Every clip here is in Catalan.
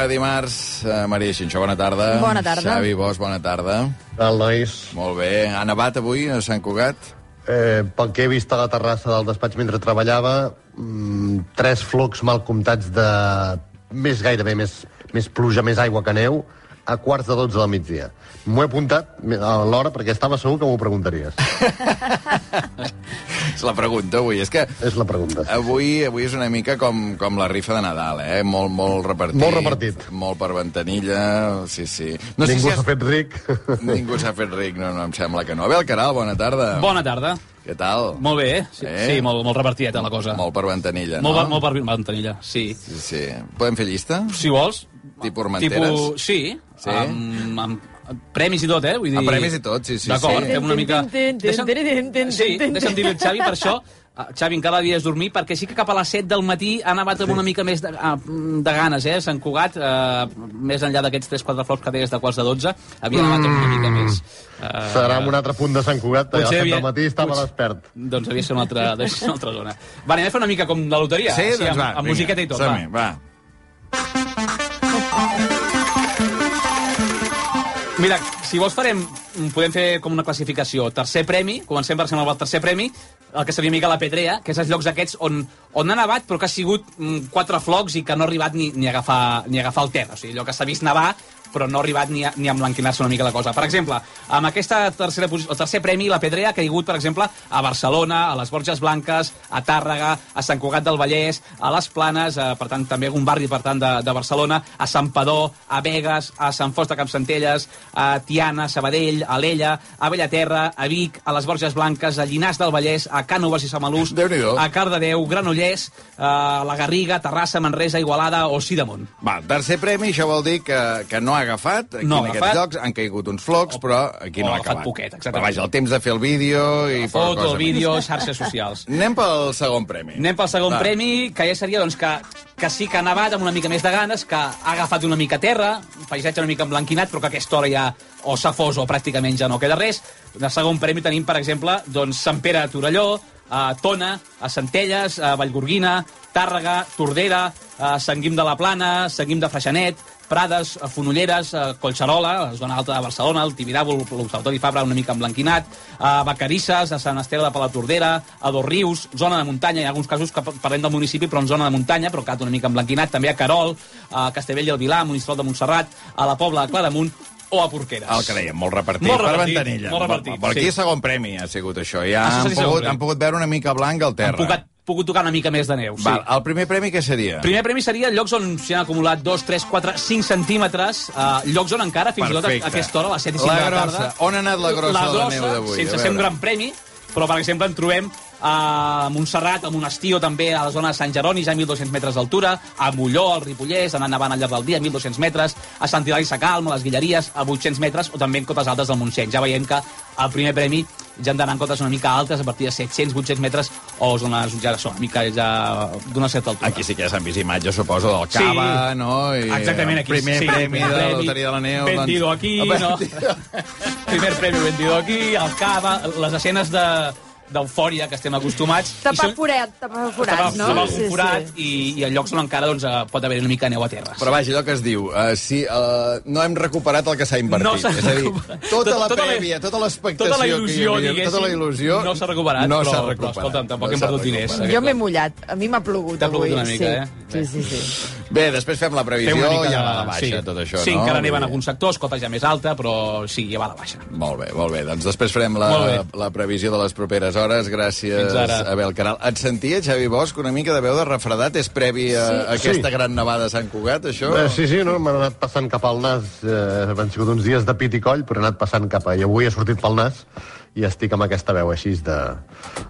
cada dimarts. Uh, Maria Xinxó, bona tarda. Bona tarda. Xavi Bosch, bona tarda. Tal, nois? Molt bé. Ha nevat avui a Sant Cugat? Eh, pel que he vist a la terrassa del despatx mentre treballava, mm, tres flocs mal comptats de més gairebé, més, més pluja, més aigua que neu, a quarts de 12 del migdia. M'ho he apuntat a l'hora perquè estava segur que m'ho preguntaries. És la pregunta avui. És que És la pregunta. avui avui és una mica com, com la rifa de Nadal, eh? Molt, molt repartit. Molt repartit. Molt per ventanilla, sí, sí. No Ningú si s'ha has- fet ric. Ningú s'ha fet ric, no, no em sembla que no. Abel Caral, bona tarda. Bona tarda. Què tal? Molt bé, eh? Sí, Eh? sí molt, molt repartideta la cosa. Molt per ventanilla, molt, no? molt per ventanilla, sí. Sí, sí. Podem fer llista? Si vols... Tipus Armenteres? Tipus, sí. Sí? Amb, amb premis i tot, eh? Vull dir... Amb premis i tot, sí, sí, D'acord, sí. fem una mica... Deixa'm, sí, deixa'm al Xavi per això Ah, Xavi, encara dies dormir, perquè sí que cap a les 7 del matí ha nevat amb una mica més de, ah, de ganes, eh? Sant Cugat, eh, més enllà d'aquests 3-4 flocs que deies de quarts de 12, havia nevat amb una mica més. Eh, Serà en un altre punt de Sant Cugat, a Potser les 7 havia- del matí estava potser- despert. Doncs devia ser una altra, ser una altra zona. Va, anem a fer una mica com la loteria. Sí, Així, doncs amb, va. amb vinga, musiqueta i tot, som-hi, va. va. Mira, si vols farem, podem fer com una classificació. Tercer premi, comencem per exemple amb el tercer premi, el que seria mica la pedrea, que és els llocs aquests on, on ha nevat però que ha sigut mm, quatre flocs i que no ha arribat ni, ni, a, agafar, ni a agafar el terra. O sigui, allò que s'ha vist nevar però no ha arribat ni a, ni a emblanquinar-se una mica la cosa. Per exemple, amb aquesta tercera posició, el tercer premi, la Pedrea ha caigut, per exemple, a Barcelona, a les Borges Blanques, a Tàrrega, a Sant Cugat del Vallès, a les Planes, eh, per tant, també un barri, per tant, de, de Barcelona, a Sant Padó, a Begues, a Sant Fost de Campsentelles, a Tiana, a Sabadell, a L'Ella, a Bellaterra, a Vic, a les Borges Blanques, a Llinars del Vallès, a Cànoves i Samalús, a Cardedeu, Granollers, a la Garriga, Terrassa, Manresa, Igualada o Sidamont. Va, tercer premi, això vol dir que, que no ha agafat, aquí No ha en aquests agafat. llocs han caigut uns flocs, O- però aquí no ha acabat. poquet, exactament. Però vaja, el temps de fer el vídeo i poca Foto, cosa el vídeo, xarxes socials. més. Anem pel segon premi. Anem pel segon Va. premi, que ja seria doncs, que, que sí que ha nevat amb una mica més de ganes, que ha agafat una mica terra, un paisatge una mica emblanquinat, però que a aquesta hora ja o s'ha fos o pràcticament ja no queda res. De segon premi tenim, per exemple, doncs, Sant Pere a Torelló, a Tona, a Centelles, a Vallgorguina, Tàrrega, Tordera, a Sant Guim de la Plana, Sant Guim de Freixenet, Prades, a Fonolleres, a Collserola, a la zona alta de Barcelona, el Tibidabo, l'Observatori Fabra una mica emblanquinat, a Vacarisses, a Sant Esteve de Palatordera, a Dos Rius, zona de muntanya, hi ha alguns casos que parlem del municipi, però en zona de muntanya, però quedat una mica emblanquinat, també a Carol, a Castellvell i el Vilar, a Monistrol de Montserrat, a la Pobla de Claramunt o a Porqueres. El que dèiem, molt repartit, Molt per repartit, ventanilla. molt repartit, Per aquí sí. segon premi ha sigut això. Ja Això han pogut, han pogut veure una mica blanc al Han terra. pogut, pogut tocar una mica més de neu, sí. Val, el primer premi què seria? Primer premi seria llocs on s'hi han acumulat 2, 3, 4, 5 centímetres, uh, llocs on encara, fins i tot a, aquesta hora, a les 7 i 5 La de la grossa. tarda... On ha anat la grossa de la neu d'avui? Sense ser un gran premi, però, per exemple, en trobem a Montserrat, a Monestir o també a la zona de Sant Jeroni, ja a 1.200 metres d'altura, a Molló, al Ripollès, anant nevant al llarg del dia, a 1.200 metres, a Sant Hilari Sacalm, a les Guilleries, a 800 metres, o també en cotes altes del Montseny. Ja veiem que el primer premi ja han d'anar en cotes una mica altes, a partir de 700, 800 metres, o zones ja són una mica ja d'una certa altura. Aquí sí que ja s'han vist imatges, suposo, del Sí. Cava, no? I Exactament, aquí. Primer sí, premi de la Loteria de la Neu. Vendido doncs... aquí, no? Primer premi vendido aquí, el cava, les escenes de d'eufòria que estem acostumats. Tapar són- forat, tapar forats, no? Tapar un forat i, i en llocs on encara doncs, eh, pot haver una mica de neu a terra. Però vaja, allò que es diu, uh, si uh, no hem recuperat el que s'ha invertit. No és a dir, recuperat. tota la Tota la- prèvia, tota l'expectació tota la que hi il·lusió, havia, diguéssim, tota la il·lusió... no s'ha recuperat, No però- s'ha però, recuperat. escolta'm, tampoc no hem perdut diners. recuperat. Jo m'he mullat, a mi m'ha plogut T'ha avui. plogut una mica, sí. eh? Sí, sí, sí. Bé, després fem la previsió Fem una mica i ja de- va a la baixa, sí. tot això, Sí, no? encara neven dir- alguns sectors, cota ja més alta, però sí, ja va a la baixa. Molt bé, molt bé. Doncs després farem la, bé. la previsió de les properes hores. Gràcies. Abel Caral. Et sentia, Xavi Bosch, una mica de veu de refredat? És previ a, Sí. aquesta Sí. gran nevada a Sant Cugat, això? Eh, sí, sí, no? m'han anat passant cap al nas. Eh, han sigut uns dies de pit i coll, però he anat passant cap a... I avui he sortit pel nas i estic amb aquesta veu així de...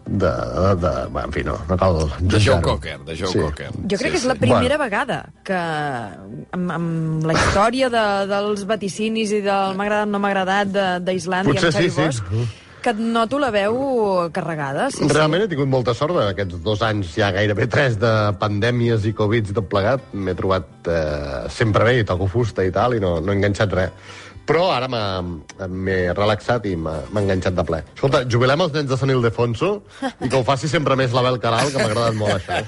de, de, de bé, en fi, no, no cal De Joe. Cocker, de Joe Sí. Cocker. Jo crec Sí, que és la sí. primera vegada que amb, amb la història de, dels vaticinis i del m'ha agradat, no m'ha agradat de- d'Islàndia amb Xavi sí, sí. Bosch, que et noto la veu carregada. Sí, Realment he tingut molta sort en aquests dos anys, ja gairebé tres, de pandèmies i Covid i tot plegat. M'he trobat eh, sempre bé i toco fusta i tal, i no, no he enganxat res. Però ara m'he relaxat i m'ha enganxat de ple. Escolta, jubilem els nens de Sant Ildefonso i que ho faci sempre més l'Abel Caral, que m'ha agradat molt això.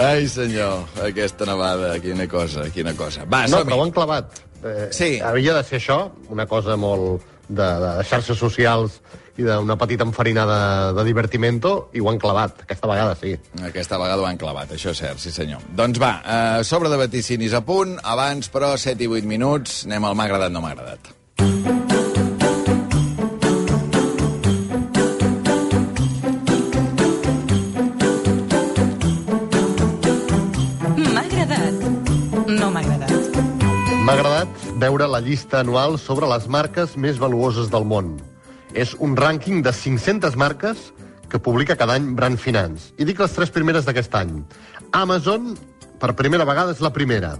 Ai, senyor, aquesta nevada, quina cosa, quina cosa. Va, No, però ho han clavat. Eh, Sí. Havia de ser això, una cosa molt de, de xarxes socials i d'una petita enfarinada de divertimento, i ho han clavat. Aquesta vegada sí. Aquesta vegada ho han clavat, això és cert, sí senyor. Doncs va, eh, sobre de vaticinis a punt, abans però 7 i 8 minuts, anem al m'ha agradat, no m'ha agradat. M'ha agradat. No m'ha agradat. M'ha agradat veure la llista anual sobre les marques més valuoses del món. És un rànquing de 500 marques que publica cada any Brand Finance. I dic les tres primeres d'aquest any. Amazon, per primera vegada, és la primera.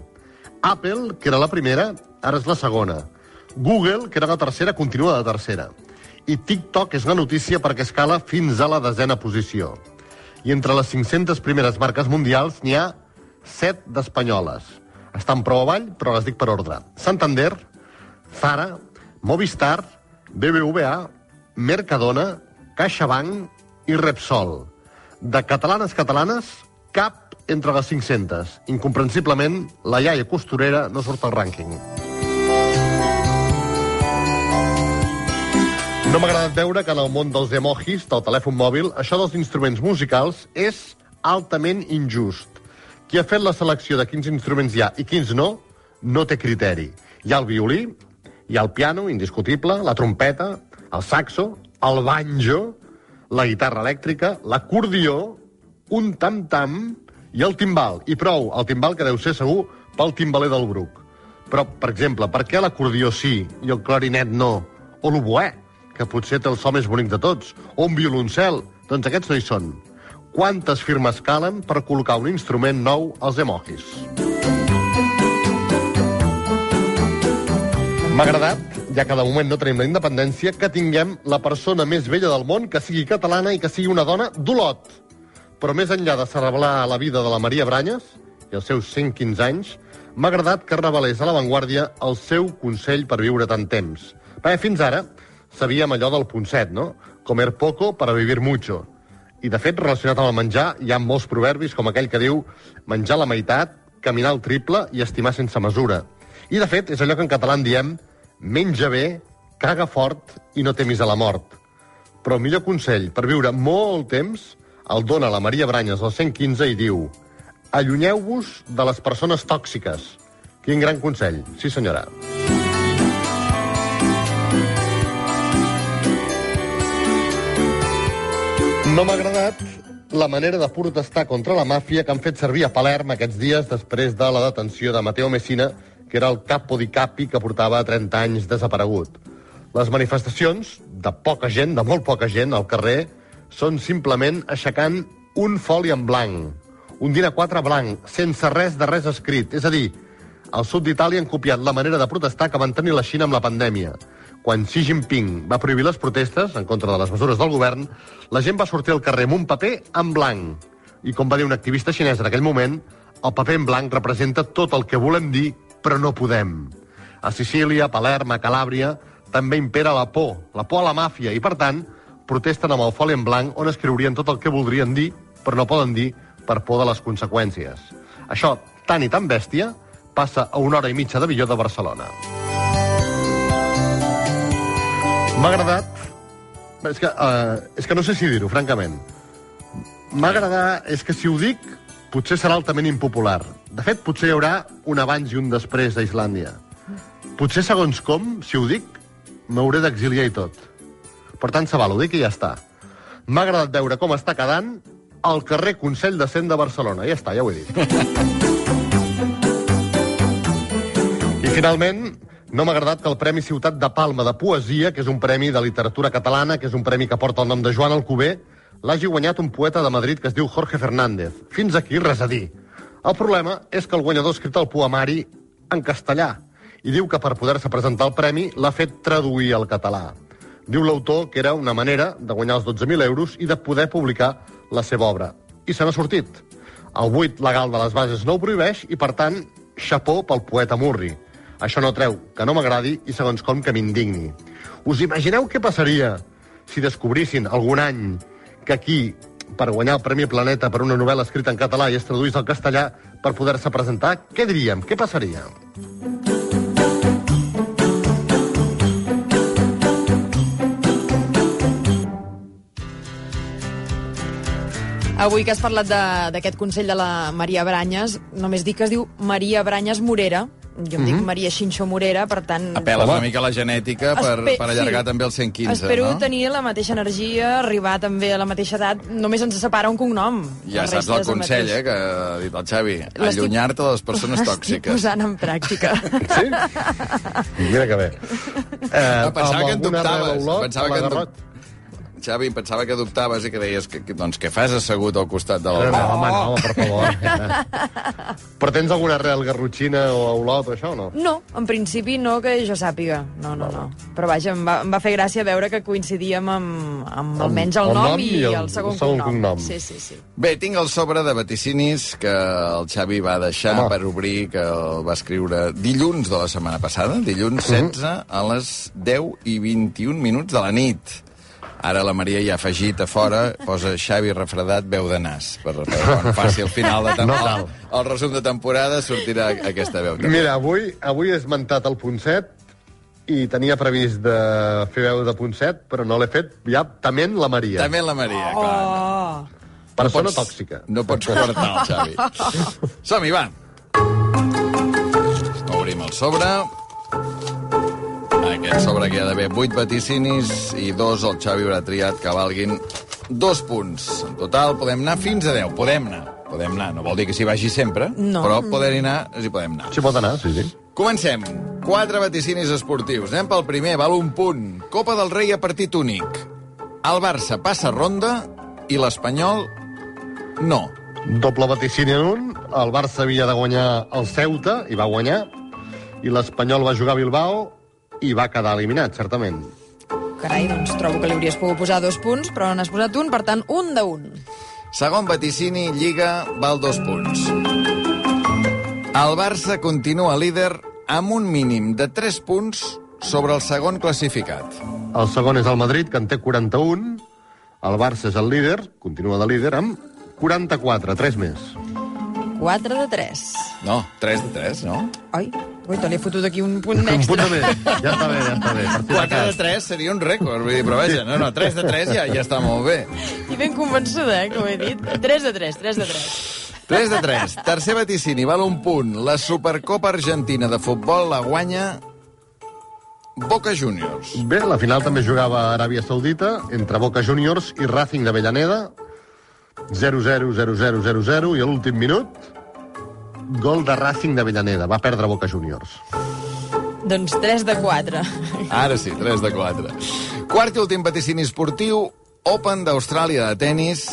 Apple, que era la primera, ara és la segona. Google, que era la tercera, continua de tercera. I TikTok és la notícia perquè escala fins a la desena posició. I entre les 500 primeres marques mundials n'hi ha 7 d'espanyoles. Estan prou avall, però les dic per ordre. Santander, Zara, Movistar, BBVA, Mercadona, CaixaBank i Repsol. De catalanes catalanes, cap entre les 500. Incomprensiblement, la iaia costurera no surt al rànquing. No m'ha agradat veure que en el món dels emojis, del telèfon mòbil, això dels instruments musicals és altament injust. Qui ha fet la selecció de quins instruments hi ha i quins no, no té criteri. Hi ha el violí, hi ha el piano, indiscutible, la trompeta, el saxo, el banjo, la guitarra elèctrica, l'acordió, un tam-tam i el timbal. I prou, el timbal que deu ser segur pel timbaler del Bruc. Però, per exemple, per què l'acordió sí i el clarinet no? O l'oboè, que potser té el so més bonic de tots? O un violoncel? Doncs aquests no hi són. Quantes firmes calen per col·locar un instrument nou als emojis? M'ha agradat, ja que de moment no tenim la independència, que tinguem la persona més vella del món que sigui catalana i que sigui una dona d'Olot. Però més enllà de celebrar la vida de la Maria Branyes i els seus 115 anys, m'ha agradat que revelés a l'avantguàrdia el seu consell per viure tant temps. Perquè fins ara sabíem allò del punt set, no? Comer poco para vivir mucho. I, de fet, relacionat amb el menjar, hi ha molts proverbis com aquell que diu menjar la meitat, caminar el triple i estimar sense mesura. I, de fet, és allò que en català en diem menja bé, caga fort i no temis a la mort. Però el millor consell per viure molt temps el dona la Maria Branyes al 115 i diu allunyeu-vos de les persones tòxiques. Quin gran consell. Sí, senyora. No m'ha agradat la manera de protestar contra la màfia que han fet servir a Palerm aquests dies després de la detenció de Mateo Messina, que era el capo di capi que portava 30 anys desaparegut. Les manifestacions, de poca gent, de molt poca gent, al carrer, són simplement aixecant un foli en blanc, un din A4 blanc, sense res de res escrit. És a dir, al sud d'Itàlia han copiat la manera de protestar que van tenir la Xina amb la pandèmia. Quan Xi Jinping va prohibir les protestes en contra de les mesures del govern, la gent va sortir al carrer amb un paper en blanc. I com va dir un activista xinès en aquell moment, el paper en blanc representa tot el que volem dir, però no podem. A Sicília, a Palerm, a Calàbria, també impera la por, la por a la màfia, i per tant, protesten amb el foli en blanc on escriurien tot el que voldrien dir, però no poden dir per por de les conseqüències. Això, tan i tan bèstia, passa a una hora i mitja d'avió de Barcelona. M'ha agradat... És que, uh, és que no sé si dir-ho, francament. M'ha agradat... És que si ho dic, potser serà altament impopular. De fet, potser hi haurà un abans i un després a Islàndia. Potser, segons com, si ho dic, m'hauré d'exiliar i tot. Per tant, se val, ho dic i ja està. M'ha agradat veure com està quedant el carrer Consell de Cent de Barcelona. Ja està, ja ho he dit. I finalment, no m'ha agradat que el Premi Ciutat de Palma de Poesia, que és un premi de literatura catalana, que és un premi que porta el nom de Joan Alcover, l'hagi guanyat un poeta de Madrid que es diu Jorge Fernández. Fins aquí, res a dir. El problema és que el guanyador ha escrit el poemari en castellà i diu que per poder-se presentar el premi l'ha fet traduir al català. Diu l'autor que era una manera de guanyar els 12.000 euros i de poder publicar la seva obra. I se n'ha sortit. El buit legal de les bases no ho prohibeix i, per tant, xapó pel poeta Murri. Això no treu que no m'agradi i, segons com, que m'indigni. Us imagineu què passaria si descobrissin algun any que aquí, per guanyar el Premi Planeta per una novel·la escrita en català i es traduís al castellà per poder-se presentar? Què diríem? Què passaria? Avui que has parlat d'aquest Consell de la Maria Branyes, només dic que es diu Maria Branyes Morera. Jo em dic Maria Xinxó Morera, per tant... Apel·les una mica a la genètica per, Espe- per allargar sí. també el 115, Espero no? tenir la mateixa energia, arribar també a la mateixa edat. Només ens separa un cognom. Ja saps el consell, eh, que ha dit el Xavi. Allunyar-te de les persones tòxiques. posant en pràctica. Sí? Mira que bé. Eh, Ah, pensava amb que en dubtaves. Olot, Pensava que en Garrot. Xavi, pensava que dubtaves i que deies que, que, doncs, què fas assegut al costat de No, l'Olot? no, home, no, home, per favor. Però tens alguna arrel garrotxina o a Olot o això o no? No, en principi no que jo sàpiga. No, no, no. Però vaja, em va, em va fer gràcia veure que coincidíem amb, amb almenys el, el nom, nom i, i el- el segon, el segon cognom. cognom. Sí, sí, sí. Bé, tinc el sobre de vaticinis que el Xavi va deixar Home. per obrir, que el va escriure dilluns de la setmana passada, dilluns 16, a les 10 i 21 minuts de la nit. Ara la Maria ja ha afegit a fora, posa Xavi refredat, veu de nas. Per, per quan faci el final de No temporada, cal. el, el resum de temporada sortirà aquesta veu. també. Mira, avui, avui he esmentat el punt 7 i tenia previst de fer veu de punt 7, però no l'he fet ja tement la Maria. També la Maria, clar. Oh, Persona pots- tòxica. No pots quartar el Xavi. Som-hi, va. Obrim el sobre. Aquest sobre que hi ha d'haver 8 vaticinis i dos el Xavi haurà triat que valguin dos punts. En total podem anar fins a 10. Podem anar. Podem anar. No vol dir que s'hi vagi sempre, No. però poder anar, s'hi podem anar. Sí, pot anar, sí, sí. Comencem. Quatre vaticinis esportius. Anem pel primer, val un punt. Copa del Rei a partit únic. El Barça passa ronda i l'Espanyol no. Doble vaticini en un, el Barça havia de guanyar el Ceuta, i va guanyar, i l'Espanyol va jugar a Bilbao i va quedar eliminat, certament. carai, doncs trobo que li hauries pogut posar dos punts, però n'has posat un, per tant, un de un. Segon vaticini, Lliga, val dos punts. El Barça continua líder amb un mínim de 3 punts sobre el segon classificat. El segon és el Madrid, que en té 41. El Barça és el líder, continua de líder, amb 44, 3 més. 4 de 3. No, 3 de 3, no? Ai, ui, te l'he fotut aquí un punt Un punt extra. de més. Ja està bé, ja està bé. Per si de 4 de cas. 3 seria un rècord, vull dir, però vaja, no, no, 3 de 3 ja, ja està molt bé. I ben convençuda, eh, que ho he dit. 3 de 3, 3 de 3. 3 de 3. Tercer vaticini, val un punt. La Supercopa Argentina de futbol la guanya Boca Juniors. Bé, la final també jugava a Aràbia Saudita entre Boca Juniors i Racing d'Avellaneda. 0-0, 0-0, 0-0, i a l'últim minut, gol de Racing d'Avellaneda. Va perdre Boca Juniors. Doncs 3 de 4. Ara sí, 3 de 4. Quart i últim vaticini esportiu, Open d'Austràlia de tennis.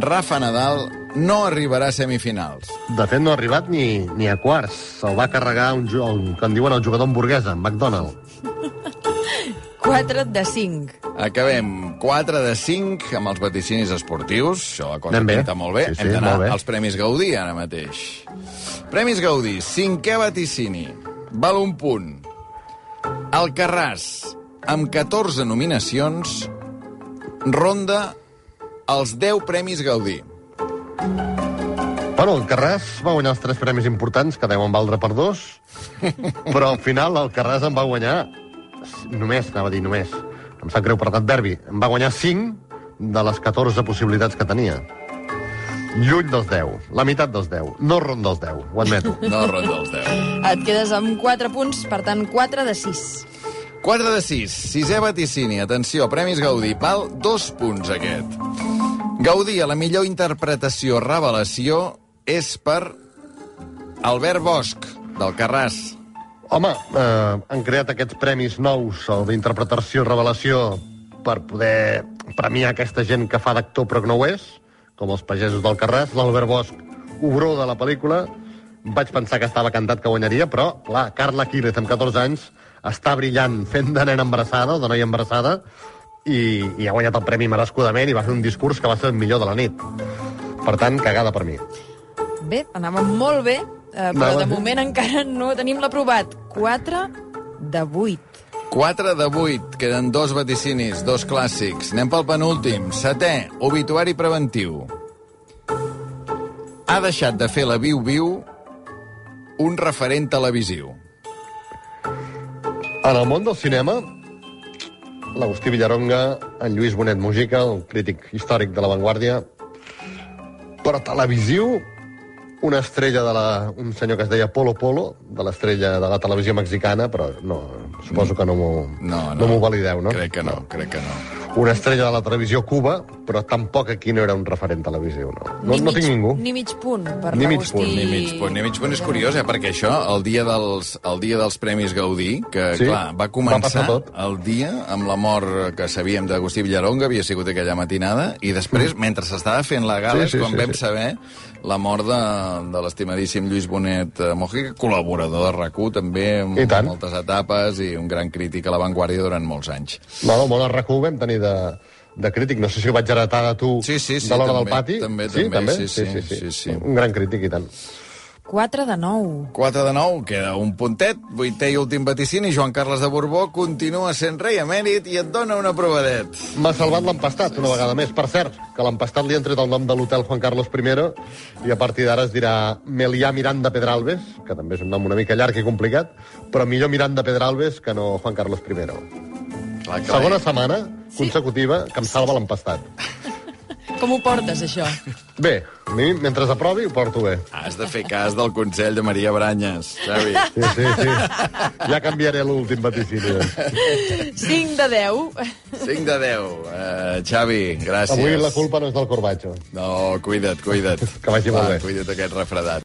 Rafa Nadal no arribarà a semifinals. De fet, no ha arribat ni, ni a quarts. Se'l va carregar un, un, que en diuen el jugador hamburguesa, en McDonald. 4 de 5. Acabem 4 de 5 amb els vaticinis esportius. Això la cosa pinta molt bé. Sí, sí, Hem d'anar als Premis Gaudí ara mateix. Premis Gaudí, cinquè vaticini. Val un punt. El Carràs, amb 14 nominacions, ronda els 10 Premis Gaudí. Bueno, el Carràs va guanyar els tres premis importants, que deuen valdre per dos, però al final el Carràs en va guanyar només, anava a dir només, em sap greu per l'adverbi, en va guanyar 5 de les 14 possibilitats que tenia. Lluny dels 10, la meitat dels 10, no ronda els 10, ho admeto. No ronda els 10. Et quedes amb 4 punts, per tant, 4 de 6. 4 de 6. Sisè vaticini. Atenció, Premis Gaudí. Val dos punts, aquest. Gaudí, a la millor interpretació revelació és per Albert Bosch, del Carràs. Home, eh, han creat aquests premis nous, el d'interpretació i revelació, per poder premiar aquesta gent que fa d'actor però que no ho és, com els pagesos del Carràs, l'Albert Bosch, obró de la pel·lícula, vaig pensar que estava cantat que guanyaria, però, clar, Carla Quílez, amb 14 anys, està brillant fent de nena embarassada, de noia embarassada, i, i ha guanyat el premi merescudament i va fer un discurs que va ser el millor de la nit. Per tant, cagada per mi. Bé, anàvem molt bé. Eh, però Anava de moment encara no tenim l'aprovat. 4 de 8. 4 de 8. Queden dos vaticinis, dos clàssics. Anem pel penúltim. Setè, obituari preventiu. Ha deixat de fer la viu-viu un referent televisiu. En el món del cinema, l'Agustí Villaronga, en Lluís Bonet Mujica, el crític històric de La Vanguardia, però televisiu, una estrella de la... un senyor que es deia Polo Polo, de l'estrella de la televisió mexicana, però no, suposo que no m'ho No, no. no m'ho valideu, no? Crec que no, crec que no. Una estrella de la televisió Cuba, però tampoc aquí no era un referent televisiu, no. No, Ni no mig- tinc ningú. Ni mig punt per Ni mig punt, Ni mig punt, ni mig punt és curiós, eh? perquè això, el dia dels, el dia dels Premis Gaudí, que, Sí, clar, va va començar tot. el dia amb la mort que sabíem d'Agustí Villaronga, havia sigut aquella matinada, i després, mentre s'estava fent la gala, Mm. Sí, sí, és quan sí, vam sí. saber la mort de, de l'estimadíssim Lluís Bonet eh, Mojica, col·laborador de RAC1, també, amb I tant. moltes etapes, i un gran crític a l'avantguàrdia durant molts anys. No, no, molt RAC1 vam tenir de, de crític. No sé si ho vaig heretar de tu Sí, sí, sí, de l'hora del també, pati. també, sí, també, també? sí, sí, sí, sí. Un gran crític, i tant. 4 de 9. 4 de 9, queda un puntet, vuitè i últim vaticini, Joan Carles de Borbó continua sent rei emèrit i et dona un aprovadet. M'ha salvat l'empastat, una vegada més. Per cert, que l'empastat li han tret el nom de l'hotel Juan Carlos I i a partir d'ara es dirà Melià Miranda Pedralbes, que també és un nom una mica llarg i complicat, però millor Miranda Pedralbes que no Juan Carlos I. Clar, clar. Segona setmana consecutiva que em salva l'empastat. Com ho portes, això? Bé, a mi, mentre aprovi, ho porto bé. Has de fer cas del consell de Maria Branyes, Xavi. Sí, sí, sí. Ja canviaré l'últim vaticini. 5 de 10. 5 de 10. Uh, Xavi, gràcies. Avui la culpa no és del Corbacho. No, cuida't, cuida't. Que vagi molt Va, bé. Cuida't aquest refredat.